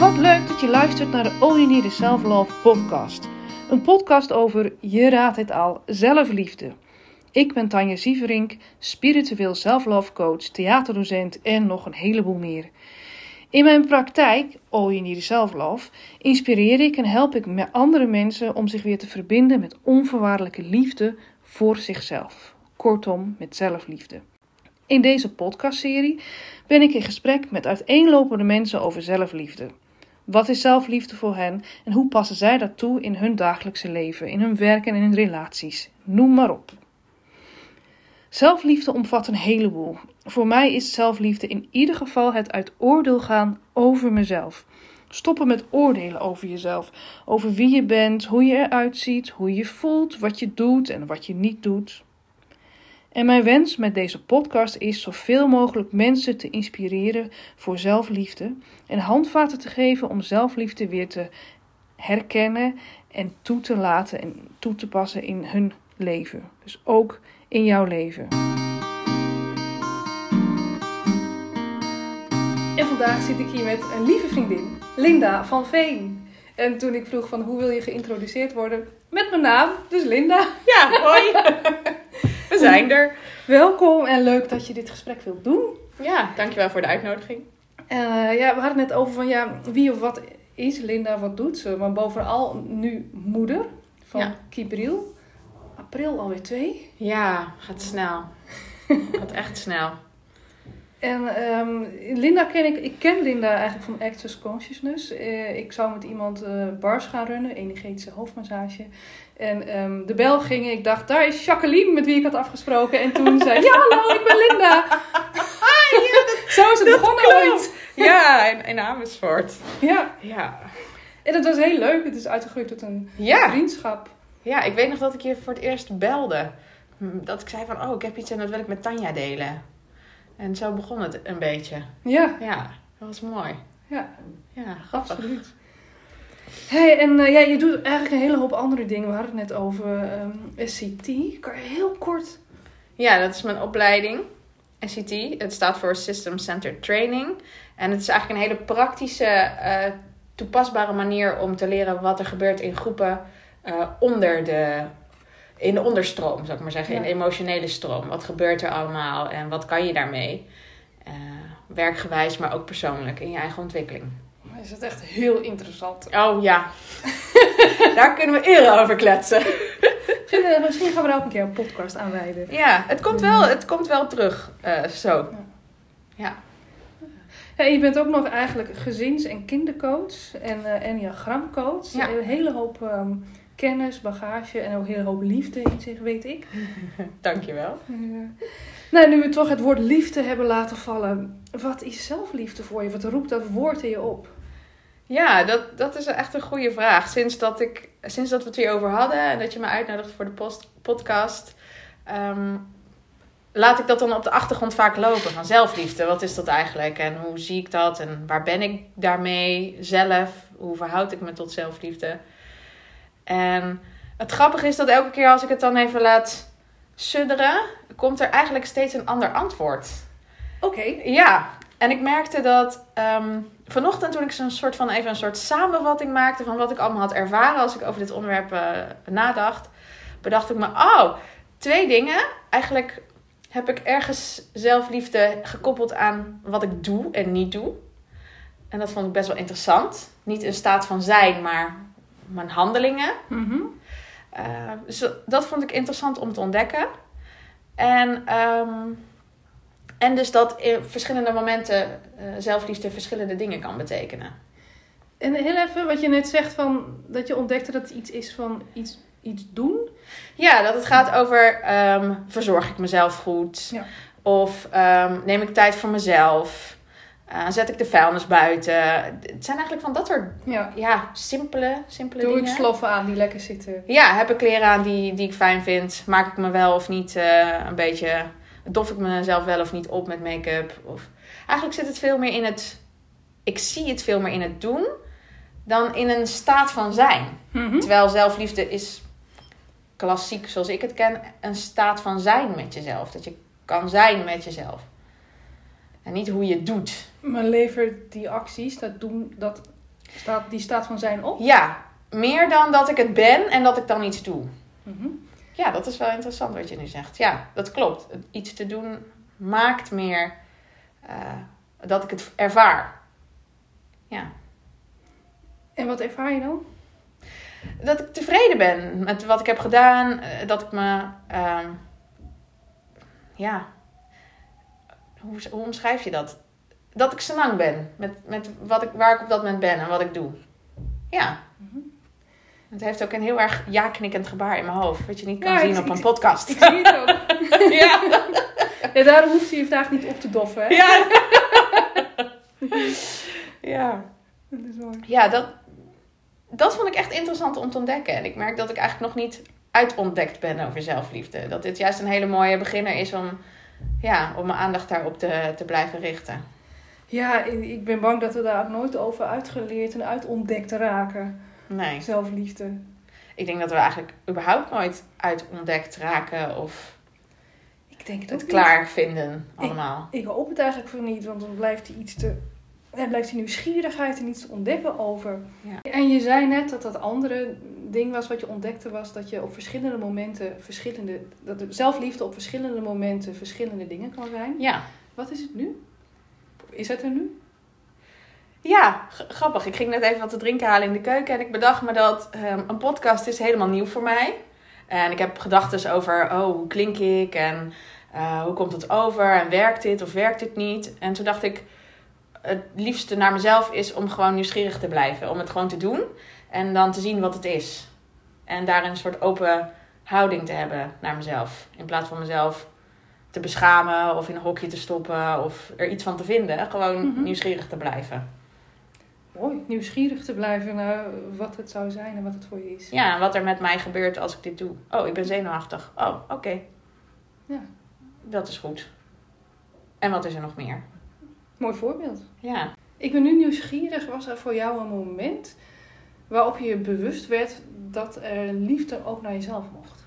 Wat leuk dat je luistert naar de All You Need Self Love podcast. Een podcast over, je raadt het al, zelfliefde. Ik ben Tanja Sieverink, spiritueel self-love coach, theaterdocent en nog een heleboel meer. In mijn praktijk, All You Need Self Love, inspireer ik en help ik met andere mensen om zich weer te verbinden met onvoorwaardelijke liefde voor zichzelf. Kortom, met zelfliefde. In deze podcastserie ben ik in gesprek met uiteenlopende mensen over zelfliefde. Wat is zelfliefde voor hen en hoe passen zij dat toe in hun dagelijkse leven, in hun werk en in hun relaties? Noem maar op. Zelfliefde omvat een heleboel. Voor mij is zelfliefde in ieder geval het uit oordeel gaan over mezelf. Stoppen met oordelen over jezelf, over wie je bent, hoe je eruit ziet, hoe je voelt, wat je doet en wat je niet doet. En mijn wens met deze podcast is zoveel mogelijk mensen te inspireren voor zelfliefde en handvaten te geven om zelfliefde weer te herkennen en toe te laten en toe te passen in hun leven. Dus ook in jouw leven. En vandaag zit ik hier met een lieve vriendin, Linda van Veen. En toen ik vroeg van hoe wil je geïntroduceerd worden, met mijn naam, dus Linda. Ja, hoi. Zijn er. Welkom en leuk dat je dit gesprek wilt doen. Ja, dankjewel voor de uitnodiging. Uh, ja, we hadden het net over van ja, wie of wat is Linda, wat doet ze? Maar bovenal nu moeder van Ja. Kibril. April alweer twee. Ja, gaat snel. gaat echt snel. En ehm, Linda ken ik, ik ken Linda eigenlijk van Access Consciousness. Eh, ik zou met iemand eh, bars gaan runnen, energetische hoofdmassage. En ehm, de bel ging, ik dacht, daar is Jacqueline met wie ik had afgesproken. En toen zei ja hallo, ik ben Linda. Zo is het begonnen ooit. Ja, in, in Amersfoort. Ja, Ja. en het was heel leuk. Het is uitgegroeid tot een Ja. vriendschap. ja, ik weet nog dat ik je voor het eerst belde. Hm, Dat ik zei van, oh, ik heb iets en dat wil ik met Tanja delen. En zo begon het een beetje. Ja, Ja, dat was mooi. ja. Ja, grappig. Absoluut. Hey, en eh, ja, je doet eigenlijk een hele hoop andere dingen. We hadden het net over ehm, SCT. Kan je heel kort... Ja, dat is mijn opleiding. SCT. Het staat voor System Centered Training. En het is eigenlijk een hele praktische, eh, toepasbare manier om te leren wat er gebeurt in groepen eh, onder de, in de onderstroom, zou ik maar zeggen. In Ja. de emotionele stroom. Wat gebeurt er allemaal en wat kan je daarmee? Eh, werkgewijs, maar ook persoonlijk in je eigen ontwikkeling. Is het echt heel interessant. Oh ja, daar kunnen we uren over kletsen. Misschien, eh, misschien gaan we daar ook een keer een podcast aan wijden. Ja, het komt wel, het komt wel terug eh, zo. Ja, je bent ook nog eigenlijk gezins- en kindercoach en uh, enneagramcoach. Ja. Een hele hoop ehm, kennis, bagage en ook een hele hoop liefde in zich, weet ik. Dankjewel. Nou, nu we toch het woord liefde hebben laten vallen. Wat is zelfliefde voor je? Wat roept dat woord in je op? Ja, dat, dat is echt een goede vraag. Sinds dat, ik, sinds dat we het hierover hadden en dat je me uitnodigt voor de post, podcast, ehm, laat ik dat dan op de achtergrond vaak lopen. Van zelfliefde, wat is dat eigenlijk en hoe zie ik dat en waar ben ik daarmee zelf? Hoe verhoud ik me tot zelfliefde? En het grappige is dat elke keer als ik het dan even laat sudderen, komt er eigenlijk steeds een ander antwoord. Oké. Ja, en ik merkte dat ehm, vanochtend toen ik zo'n soort van even een soort samenvatting maakte van wat ik allemaal had ervaren als ik over dit onderwerp eh, nadacht, bedacht ik me, oh, twee dingen. Eigenlijk heb ik ergens zelfliefde gekoppeld aan wat ik doe en niet doe. En dat vond ik best wel interessant. Niet een staat van zijn, maar mijn handelingen. Uh, dus dat vond ik interessant om te ontdekken. En, ehm, en dus dat in verschillende momenten uh, zelfliefde verschillende dingen kan betekenen. En heel even wat je net zegt van dat je ontdekte dat het iets is van iets, iets doen. Ja, dat het gaat over um, verzorg ik mezelf goed? Ja. Of um, neem ik tijd voor mezelf? Uh, zet ik de vuilnis buiten? Het zijn eigenlijk van dat soort ja. Ja, simpele, simpele Doe dingen. ik sloffen aan die lekker zitten? Ja, heb ik kleren aan die, die ik fijn vind? Maak ik me wel of niet uh, een beetje... Dof ik mezelf wel of niet op met make-up? Of... Eigenlijk zit het veel meer in het... Ik zie het veel meer in het doen... dan in een staat van zijn. Mhm. Terwijl zelfliefde is klassiek, zoals ik het ken... een staat van zijn met jezelf. Dat je kan zijn met jezelf. En niet hoe je het doet. Maar levert die acties, dat doen, dat Staat, die staat van zijn op? Ja, meer dan dat ik het ben en dat ik dan iets doe. Mhm. Ja, dat is wel interessant wat je nu zegt. Ja, dat klopt. Iets te doen maakt meer eh, dat ik het ervaar. Ja. En wat ervaar je dan? Dat ik tevreden ben met wat ik heb gedaan. eh, Dat ik me. ehm, ja. Hoe, hoe omschrijf je dat? Dat ik lang ben met, met wat ik, waar ik op dat moment ben en wat ik doe. Ja. Mhm. Het heeft ook een heel erg ja-knikkend gebaar in mijn hoofd. Wat je niet kan Ja, zien ik- op een ik- podcast. Ik zie het ook. ja. Ja, daarom hoeft je je vraag niet op te doffen, hè? Ja. ja. Dat is. Ja, dat, dat vond ik echt interessant om te ontdekken. En ik merk dat ik eigenlijk nog niet uitontdekt ben over zelfliefde. Dat dit juist een hele mooie beginner is om, ja, om mijn aandacht daarop te, te blijven richten. Ja, ik ben bang dat we daar ook nooit over uitgeleerd en uitontdekt raken. Nee, Zelfliefde. ik denk dat we eigenlijk überhaupt nooit uitontdekt raken of Ik denk het het klaar vinden allemaal. Ik hoop het eigenlijk voor niet, want dan blijft hij iets te... Er blijft die nieuwsgierigheid en iets te ontdekken over. Ja. En je zei net dat dat andere ding was wat je ontdekte was dat je op verschillende momenten verschillende... Dat de zelfliefde op verschillende momenten verschillende dingen kan zijn. Ja, Wat is het nu? Is het er nu? ja grappig. Ik ging net even wat te drinken halen in de keuken en ik bedacht me dat ehm, een podcast is helemaal nieuw voor mij. En ik heb gedachten over, oh, hoe klink ik en eh, hoe komt het over en werkt dit of werkt dit niet? En toen dacht ik, het liefste naar mezelf is om gewoon nieuwsgierig te blijven. Om het gewoon te doen en dan te zien wat het is. En daar een soort open houding te hebben naar mezelf. In plaats van mezelf te beschamen of in een hokje te stoppen of er iets van te vinden. Gewoon Mhm. nieuwsgierig te blijven. Mooi, nieuwsgierig te blijven naar wat het zou zijn en wat het voor je is. Ja, en wat er met mij gebeurt als ik dit doe. Oh, ik ben zenuwachtig. Oh, oké. Ja. Dat is goed. En wat is er nog meer? Mooi voorbeeld. Ja. Ik ben nu nieuwsgierig. Was er voor jou een moment waarop je bewust werd dat er liefde ook naar jezelf mocht?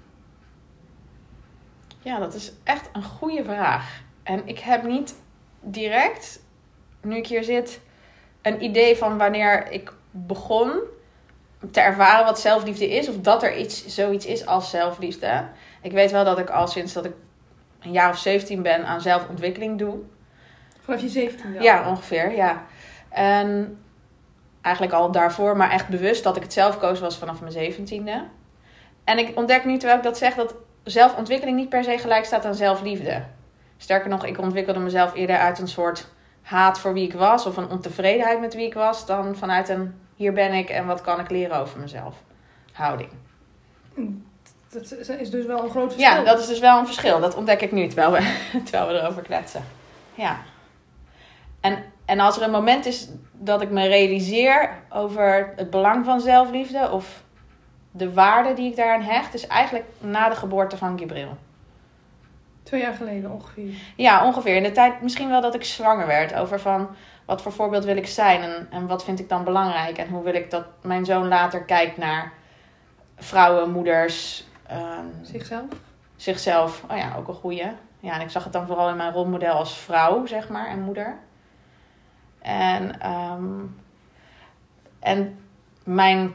Ja, dat is echt een goede vraag. En ik heb niet direct, nu ik hier zit, een idee van wanneer ik begon te ervaren wat zelfliefde is. Of dat er iets, zoiets is als zelfliefde. Ik weet wel dat ik al sinds dat ik een jaar of 17 ben aan zelfontwikkeling doe. Vanaf je 17 jaar? Ja, ongeveer, ja. En eigenlijk al daarvoor, maar echt bewust dat ik het zelf koos was vanaf mijn zeventiende. En ik ontdek nu, terwijl ik dat zeg, dat zelfontwikkeling niet per se gelijk staat aan zelfliefde. Sterker nog, ik ontwikkelde mezelf eerder uit een soort haat voor wie ik was, of een ontevredenheid met wie ik was, dan vanuit een hier ben ik en wat kan ik leren over mezelf houding. Dat is dus wel een groot verschil. Ja, dat is dus wel een verschil. Dat ontdek ik nu terwijl we, terwijl we erover kletsen. Ja. En, en als er een moment is dat ik me realiseer over het belang van zelfliefde of de waarde die ik daaraan hecht, is eigenlijk na de geboorte van Gibril. Twee jaar geleden ongeveer. Ja, ongeveer. In de tijd misschien wel dat ik zwanger werd. Over van wat voor voorbeeld wil ik zijn en, en wat vind ik dan belangrijk. En hoe wil ik dat mijn zoon later kijkt naar vrouwen, moeders, ehm, Zichzelf? zichzelf. Oh ja, ook een goeie. Ja, en ik zag het dan vooral in mijn rolmodel als vrouw, zeg maar, en moeder. En, ehm, en mijn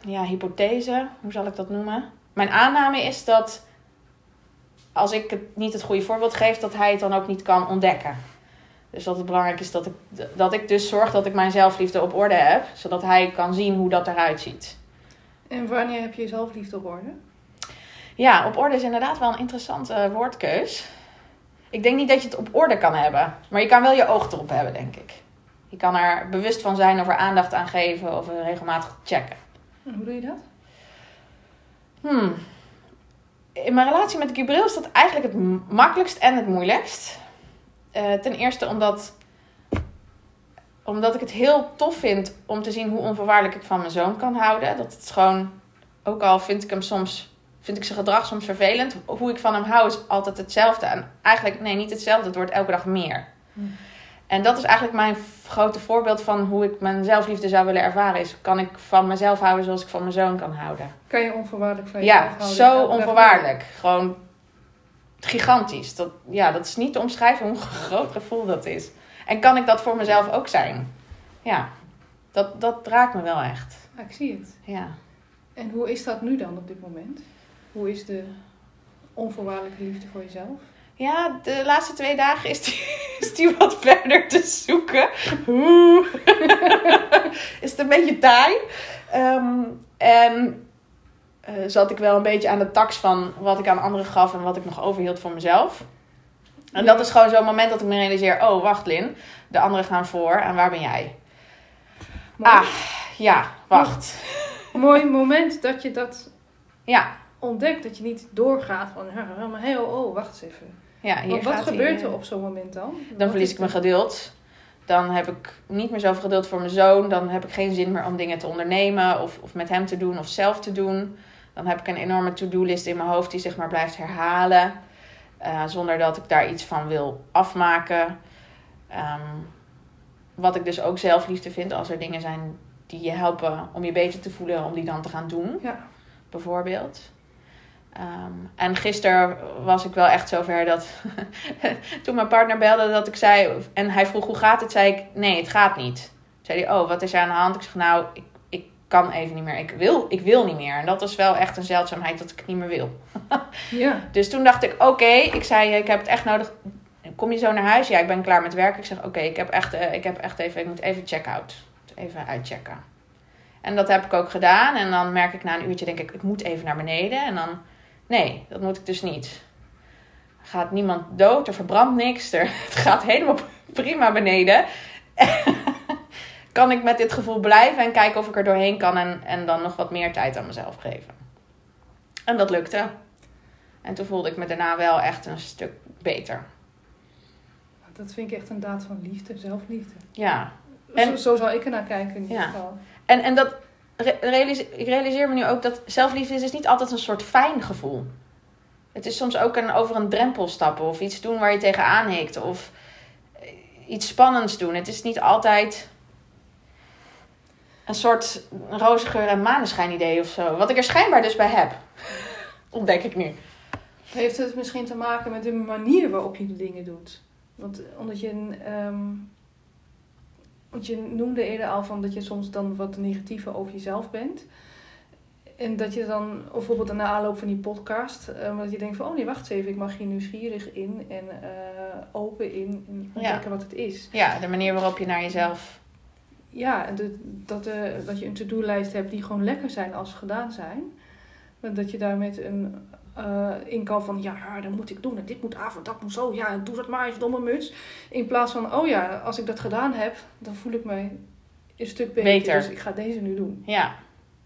ja, hypothese, hoe zal ik dat noemen? Mijn aanname is dat als ik het niet het goede voorbeeld geef, dat hij het dan ook niet kan ontdekken. Dus dat het belangrijk is dat ik, dat ik dus zorg dat ik mijn zelfliefde op orde heb, zodat hij kan zien hoe dat eruit ziet. En wanneer heb je zelfliefde op orde? Ja, op orde is inderdaad wel een interessante woordkeus. Ik denk niet dat je het op orde kan hebben, maar je kan wel je oog erop hebben, denk ik. Je kan er bewust van zijn of er aandacht aan geven of regelmatig checken. En hoe doe je dat? Hmm. In mijn relatie met Gibril is dat eigenlijk het makkelijkst en het moeilijkst. Eh, ten eerste omdat, omdat ik het heel tof vind om te zien hoe onvoorwaardelijk ik van mijn zoon kan houden. Dat het gewoon, ook al vind ik hem soms, vind ik zijn gedrag soms vervelend, hoe ik van hem hou is altijd hetzelfde. En eigenlijk, nee, niet hetzelfde, het wordt elke dag meer. Hmm. En dat is eigenlijk mijn grote voorbeeld van hoe ik mijn zelfliefde zou willen ervaren. Is kan ik van mezelf houden zoals ik van mijn zoon kan houden. Kan je onvoorwaardelijk van jezelf Ja, houden? zo Elke dag onvoorwaardelijk. Gewoon gigantisch. Dat, ja, dat is niet te omschrijven hoe groot gevoel dat is. En kan ik dat voor mezelf ook zijn? Ja. Dat, dat raakt me wel echt. Ah, ik zie het. Ja. En hoe is dat nu dan op dit moment? Hoe is de onvoorwaardelijke liefde voor jezelf? Ja, de laatste twee dagen is die, is die wat verder te zoeken. Oeh. is het een beetje taai. Ehm, en eh, zat ik wel een beetje aan de tax van wat ik aan anderen gaf en wat ik nog overhield voor mezelf. En dat is gewoon zo'n moment dat ik me realiseer: oh, wacht, Lin. De anderen gaan voor en waar ben jij? Mooi, Ah, ja, wacht. mooi moment dat je dat Ja, ontdekt. Dat je niet doorgaat van, maar hey, oh, oh, wacht eens even. ja hier Want wat gebeurt eh, er op zo'n moment dan? Dan Wat verlies ik mijn geduld. Dan heb ik niet meer zoveel geduld voor mijn zoon. Dan heb ik geen zin meer om dingen te ondernemen of, of met hem te doen of zelf te doen. Dan heb ik een enorme to-do-list in mijn hoofd die zich maar blijft herhalen. eh, zonder dat ik daar iets van wil afmaken. Ehm, wat ik dus ook zelfliefde vind als er dingen zijn die je helpen om je beter te voelen, om die dan te gaan doen Ja, bijvoorbeeld. Ehm, en gisteren was ik wel echt zover dat toen mijn partner belde dat ik zei en hij vroeg hoe gaat het, zei ik nee, het gaat niet. Toen zei hij, oh, wat is er aan de hand? Ik zeg nou, ik, ik kan even niet meer. Ik wil, ik wil niet meer. En dat is wel echt een zeldzaamheid dat ik het niet meer wil. ja. Dus toen dacht ik, oké, ik zei, ik heb het echt nodig. Kom je zo naar huis? Ja, ik ben klaar met werk. Ik zeg, oké, ik heb echt, eh, ik heb echt even, ik moet even check-out. Even uitchecken. En dat heb ik ook gedaan. En dan merk ik na een uurtje, denk ik, ik moet even naar beneden. En dan, nee, dat moet ik dus niet. Gaat niemand dood, er verbrandt niks. Er, het gaat helemaal prima beneden. kan ik met dit gevoel blijven en kijken of ik er doorheen kan. En, en dan nog wat meer tijd aan mezelf geven. En dat lukte. En toen voelde ik me daarna wel echt een stuk beter. Dat vind ik echt een daad van liefde, zelfliefde. Ja. En, zo, zo zou ik er naar kijken in ieder Ja. geval. En, en dat ik realiseer me nu ook dat zelfliefde is niet altijd een soort fijn gevoel. Het is soms ook een, over een drempel stappen of iets doen waar je tegenaan hikt of eh, iets spannends doen. Het is niet altijd een soort rozengeur en maneschijn idee of zo. Wat ik er schijnbaar dus bij heb. Ontdek ik nu. Heeft het misschien te maken met de manier waarop je dingen doet? Want omdat je, een, ehm, want je noemde eerder al van dat je soms dan wat negatiever over jezelf bent. En dat je dan bijvoorbeeld na aanloop van die podcast, eh, dat je denkt van, oh nee, wacht even, ik mag hier nieuwsgierig in en eh, open in en ontdekken wat het is. Ja, de manier waarop je naar jezelf. Ja, en de, dat, eh, dat je een to-do-lijst hebt die gewoon lekker zijn als ze gedaan zijn. Dat je daar met een eh, in kan van, ja, dat moet ik doen en dit moet avond, dat moet zo, ja, doe dat maar eens, domme muts. In plaats van, oh ja, als ik dat gedaan heb, dan voel ik mij een stuk beter. Beter. Dus ik ga deze nu doen. Ja,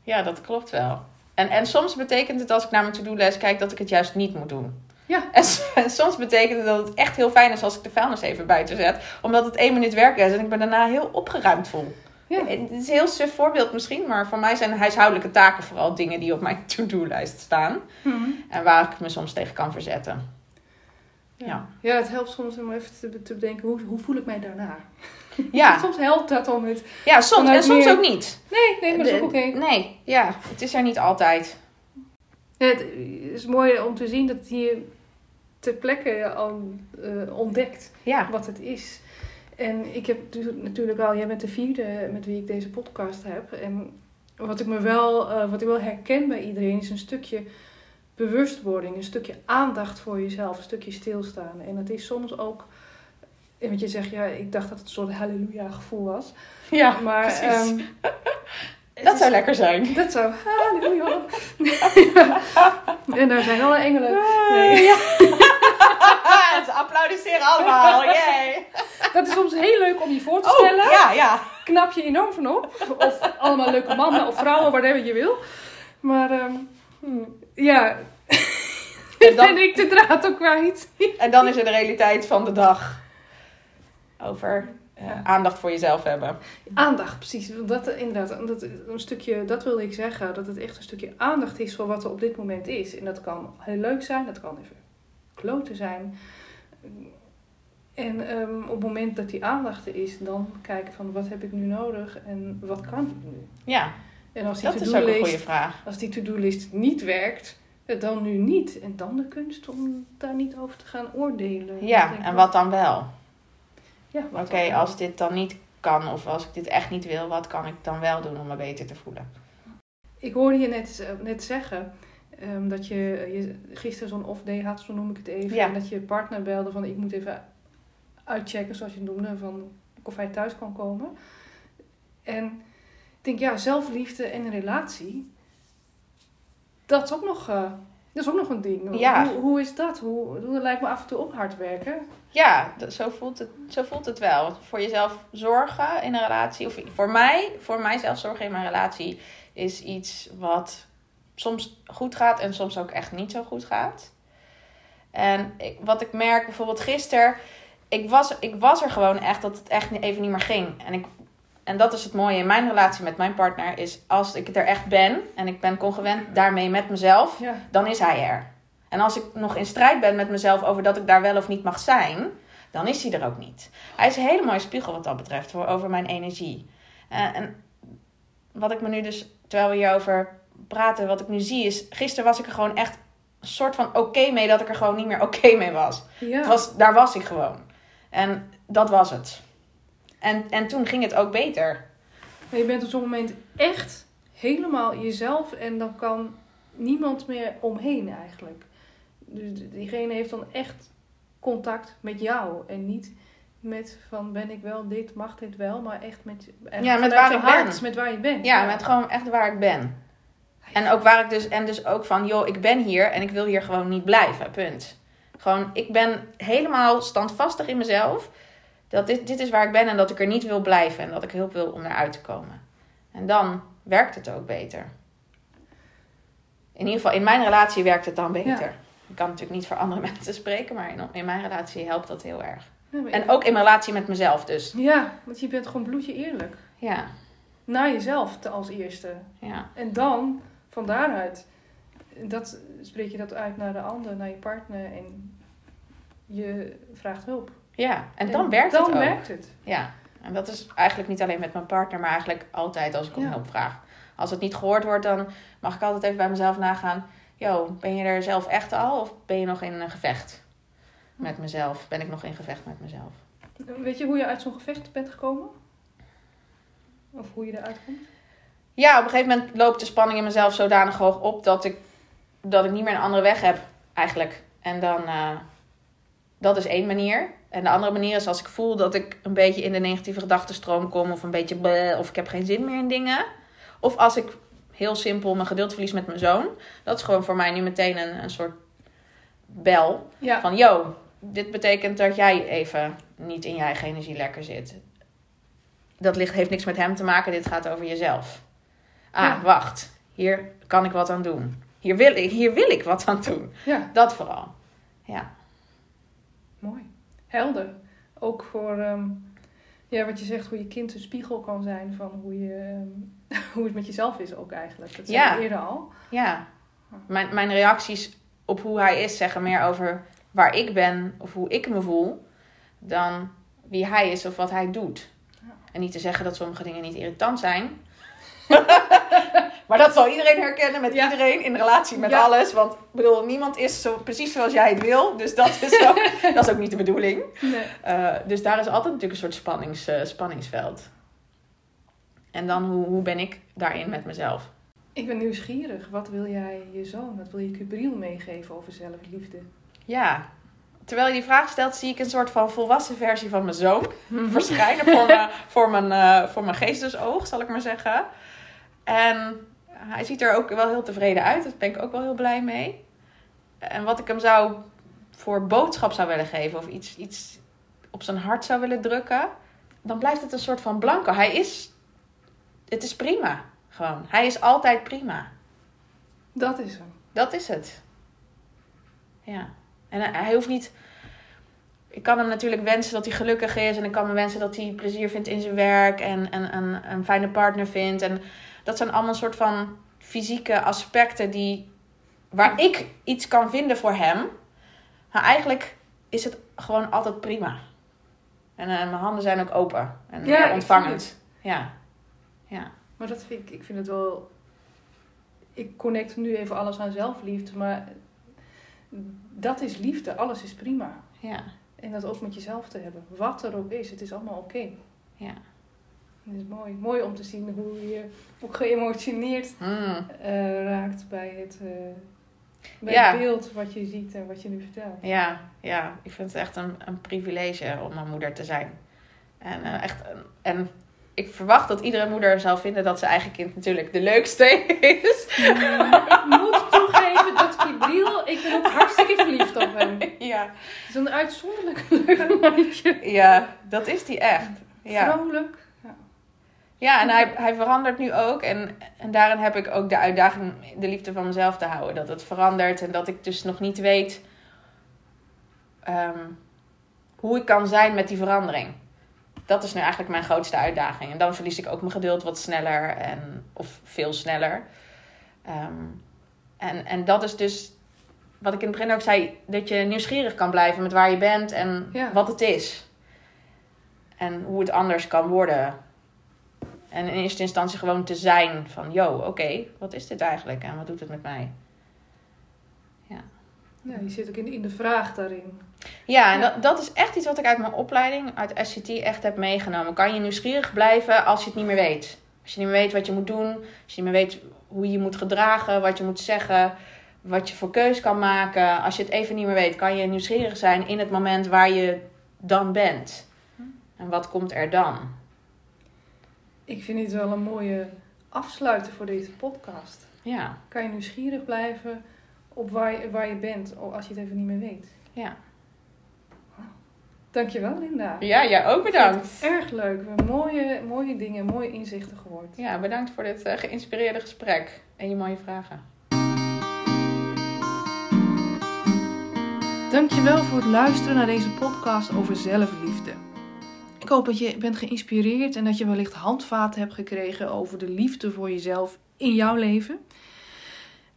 ja dat klopt wel. En, en soms betekent het als ik naar mijn to-do-lijst kijk dat ik het juist niet moet doen. Ja. En, en soms betekent het dat het echt heel fijn is als ik de vuilnis even buiten zet. Omdat het één minuut werk is en ik me daarna heel opgeruimd voel. Ja. Het is een heel suf voorbeeld misschien, maar voor mij zijn huishoudelijke taken vooral dingen die op mijn to-do-lijst staan. En waar ik me soms tegen kan verzetten. Ja. Ja. ja, het helpt soms om even te, te bedenken, hoe, hoe voel ik mij daarna? Ja, Soms helpt dat om het, ja soms en soms meer- ook niet. nee, nee, maar dat is ook oké. Nee, ja, het is er niet altijd. Ja, het is mooi om te zien dat hier ter plekke al eh, ontdekt. Ja, wat het is. En ik heb tu- natuurlijk al, jij bent de vierde met wie ik deze podcast heb. En wat ik me wel, eh, wat ik wel herken bij iedereen is een stukje bewustwording, een stukje aandacht voor jezelf, een stukje stilstaan. En het is soms ook, en wat je zegt, ja, ik dacht dat het een soort halleluja gevoel was. ja maar precies. ehm, dat is- zou lekker zijn. Dat zou, halleluja. en daar zijn alle engelen. Nee. Ja. Ze applaudisseren allemaal. Yay. Dat is soms heel leuk om je voor te Oh, stellen. ja, ja. knap je enorm van op. Of allemaal leuke mannen of vrouwen, whatever je wil. Maar ehm, ja, En dan, ben ik de draad ook kwijt. en dan is er de realiteit van de dag. Over eh, Ja. aandacht voor jezelf hebben. Aandacht, precies. Dat, inderdaad, dat, een stukje, dat wilde ik zeggen. Dat het echt een stukje aandacht is voor wat er op dit moment is. En dat kan heel leuk zijn, dat kan even kloten zijn. En ehm, op het moment dat die aandacht er is, dan kijken van wat heb ik nu nodig en wat kan ik nu. Ja, En als die dat is ook een goede vraag. Als die to-do-list niet werkt, eh, dan nu niet. En dan de kunst om daar niet over te gaan oordelen. Ja, en wat dan wel? Ja, Oké, als dit dan niet kan. Of als ik dit echt niet wil, wat kan ik dan wel doen om me beter te voelen? Ik hoorde je net, net zeggen ehm, dat je, je gisteren zo'n off-day had, zo noem ik het even. Ja. En dat je partner belde van ik moet even uitchecken, zoals je het noemde, van of hij thuis kan komen. En ik denk, ja, zelfliefde en een relatie, dat is ook nog, eh, dat is ook nog een ding. Ja. Hoe, hoe is dat? Hoe, dat lijkt me af en toe ook hard werken. Ja, dat- zo voelt, het, zo voelt het wel. Voor jezelf zorgen in een relatie, of voor mij, voor mijzelf zorgen in mijn relatie, is iets wat soms goed gaat en soms ook echt niet zo goed gaat. En ik, wat ik merk bijvoorbeeld gisteren, ik was, ik was er gewoon echt dat het echt even niet meer ging. En, ik, en dat is het mooie in mijn relatie met mijn partner, is als ik er echt ben en ik ben congruent daarmee met mezelf, Ja. dan is hij er. En als ik nog in strijd ben met mezelf over dat ik daar wel of niet mag zijn, dan is hij er ook niet. Hij is een hele mooie spiegel wat dat betreft, voor, over mijn energie. Eh, en wat ik me nu dus, terwijl we hierover praten, wat ik nu zie is, gisteren was ik er gewoon echt een soort van oké mee dat ik er gewoon niet meer oké mee was. Ja. Was. Daar was ik gewoon. En dat was het. En, en toen ging het ook beter. Maar je bent op zo'n moment echt helemaal jezelf en dan kan niemand meer omheen eigenlijk. Dus diegene heeft dan echt contact met jou en niet met van ben ik wel dit, mag dit wel, maar echt met, echt Ja, met waar je ik hart, ben. met waar je bent. Ja, met gewoon echt waar ik ben. En ook waar ik dus, en dus ook van, joh, ik ben hier en ik wil hier gewoon niet blijven. Punt. Gewoon, ik ben helemaal standvastig in mezelf. Dat dit, dit is waar ik ben en dat ik er niet wil blijven. En dat ik hulp wil om eruit te komen. En dan werkt het ook beter. In ieder geval, in mijn relatie werkt het dan beter. Ja. Ik kan natuurlijk niet voor andere mensen spreken, maar in, in mijn relatie helpt dat heel erg. Ja, En ook in mijn relatie met mezelf dus. Ja, want je bent gewoon bloedje eerlijk. Ja, Naar jezelf als eerste. ja. En dan, van daaruit, dat, spreek je dat uit naar de ander, naar je partner en je vraagt hulp. Ja, en dan werkt het dan ook. werkt het. Ja, en dat is eigenlijk niet alleen met mijn partner, maar eigenlijk altijd als ik om Ja. hulp vraag. Als het niet gehoord wordt, dan mag ik altijd even bij mezelf nagaan. Yo, ben je er zelf echt al of ben je nog in een gevecht met mezelf? Ben ik nog in gevecht met mezelf? Weet je hoe je uit zo'n gevecht bent gekomen? Of hoe je eruit komt? Ja, op een gegeven moment loopt de spanning in mezelf zodanig hoog op dat ik, dat ik niet meer een andere weg heb, eigenlijk. En dan, eh, dat is één manier. En de andere manier is als ik voel dat ik een beetje in de negatieve gedachtenstroom kom, of een beetje bleh, of ik heb geen zin meer in dingen. Of als ik heel simpel mijn geduld verlies met mijn zoon. Dat is gewoon voor mij nu meteen een, een soort bel. Ja. Van, yo, dit betekent dat jij even niet in je eigen energie lekker zit. Dat ligt, heeft niks met hem te maken, dit gaat over jezelf. Ah, Ja. wacht, hier kan ik wat aan doen. Hier wil, ik, hier wil ik wat aan doen. ja, Dat vooral. Ja, mooi. Helder. Ook voor ehm, ja, wat je zegt, hoe je kind een spiegel kan zijn van hoe, je, ehm, hoe het met jezelf is ook eigenlijk. Dat zei Ja. je eerder al. ja. Mijn, mijn reacties op hoe hij is zeggen meer over waar ik ben of hoe ik me voel, dan wie hij is of wat hij doet. Ja. En niet te zeggen dat sommige dingen niet irritant zijn. maar dat zal iedereen herkennen met Ja. iedereen in relatie met Ja. alles. Want ik bedoel, niemand is zo, precies zoals jij het wil. Dus dat is ook, dat is ook niet de bedoeling. Nee. Eh, dus daar is altijd natuurlijk een soort spannings, eh, spanningsveld. En dan hoe, hoe ben ik daarin met mezelf? Ik ben nieuwsgierig. Wat wil jij je zoon, wat wil je Cubriel meegeven over zelfliefde? Ja, terwijl je die vraag stelt, zie ik een soort van volwassen versie van mijn zoon verschijnen voor, me, voor, mijn, eh, voor mijn geestesoog, zal ik maar zeggen. En hij ziet er ook wel heel tevreden uit, daar ben ik ook wel heel blij mee. En wat ik hem zou voor boodschap zou willen geven of iets, iets op zijn hart zou willen drukken, dan blijft het een soort van blanco. Hij is, het is prima, gewoon. Hij is altijd prima. Dat is hem. Dat is het. Ja. En hij, hoeft niet. Ik kan hem natuurlijk wensen dat hij gelukkig is. En ik kan me wensen dat hij plezier vindt in zijn werk. En, en, en een fijne partner vindt. En dat zijn allemaal een soort van fysieke aspecten die. Waar ik iets kan vinden voor hem. Maar eigenlijk is het gewoon altijd prima. En eh, mijn handen zijn ook open. En Ja, ontvangend. Ja. Ja. Maar dat vind ik, ik vind het wel. Ik connect nu even alles aan zelfliefde, maar dat is liefde. Alles is prima. Ja. En dat ook met jezelf te hebben. Wat er ook is, het is allemaal oké. Ja. Het is mooi. Mooi om te zien hoe je ook geëmotioneerd Mm. eh, raakt bij het, eh, bij Ja. het beeld wat je ziet en wat je nu vertelt. Ja, ja, ik vind het echt een, een privilege om een moeder te zijn. En, eh, echt, en ik verwacht dat iedere moeder zal vinden dat zijn eigen kind natuurlijk de leukste is. ik moet toegeven dat Kibriel, ik ben ook hartstikke verliefd op hem. Het Ja, is een uitzonderlijk leuk mannetje. ja dat is die echt. Ja, Vrolijk. Ja. en hij, hij verandert nu ook. En, en daarin heb ik ook de uitdaging de liefde van mezelf te houden. Dat het verandert en dat ik dus nog niet weet ehm, hoe ik kan zijn met die verandering. Dat is nu eigenlijk mijn grootste uitdaging. En dan verlies ik ook mijn geduld wat sneller. En, of veel sneller. Ehm, en, en dat is dus wat ik in het begin ook zei. Dat je nieuwsgierig kan blijven met waar je bent en Ja. wat het is. En hoe het anders kan worden. En in eerste instantie gewoon te zijn van... Yo, oké, wat is dit eigenlijk? En wat doet het met mij? Ja, je zit ook in, in de vraag daarin. Ja, en Ja. Dat, dat is echt iets wat ik uit mijn opleiding, uit SCT, echt heb meegenomen. Kan je nieuwsgierig blijven als je het niet meer weet? Als je niet meer weet wat je moet doen, als je niet meer weet hoe je je moet gedragen, wat je moet zeggen, wat je voor keus kan maken. Als je het even niet meer weet, kan je nieuwsgierig zijn in het moment waar je dan bent. En wat komt er dan? Ik vind dit wel een mooie afsluiter voor deze podcast. Ja, Kan je nieuwsgierig blijven op waar je, waar je bent als je het even niet meer weet. ja. Dankjewel Linda. Ja, jij ook bedankt. Erg leuk. Mooie, mooie dingen, mooie inzichten gehoord. Ja, bedankt voor dit eh, geïnspireerde gesprek en je mooie vragen. Dankjewel voor het luisteren naar deze podcast over zelfliefde. Ik hoop dat je bent geïnspireerd en dat je wellicht handvaten hebt gekregen over de liefde voor jezelf in jouw leven.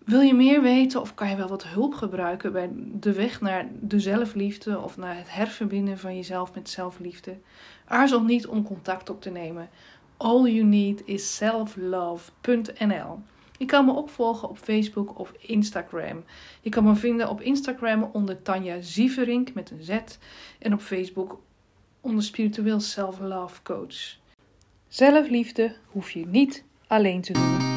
Wil je meer weten of kan je wel wat hulp gebruiken bij de weg naar de zelfliefde of naar het herverbinden van jezelf met zelfliefde? Aarzel niet om contact op te nemen. All you need is selflove.nl. Je kan me opvolgen op Facebook of Instagram. Je kan me vinden op Instagram onder Tanja Zieverink met een Z en op Facebook onder Spiritueel Self Love Coach. Zelfliefde hoef je niet alleen te doen.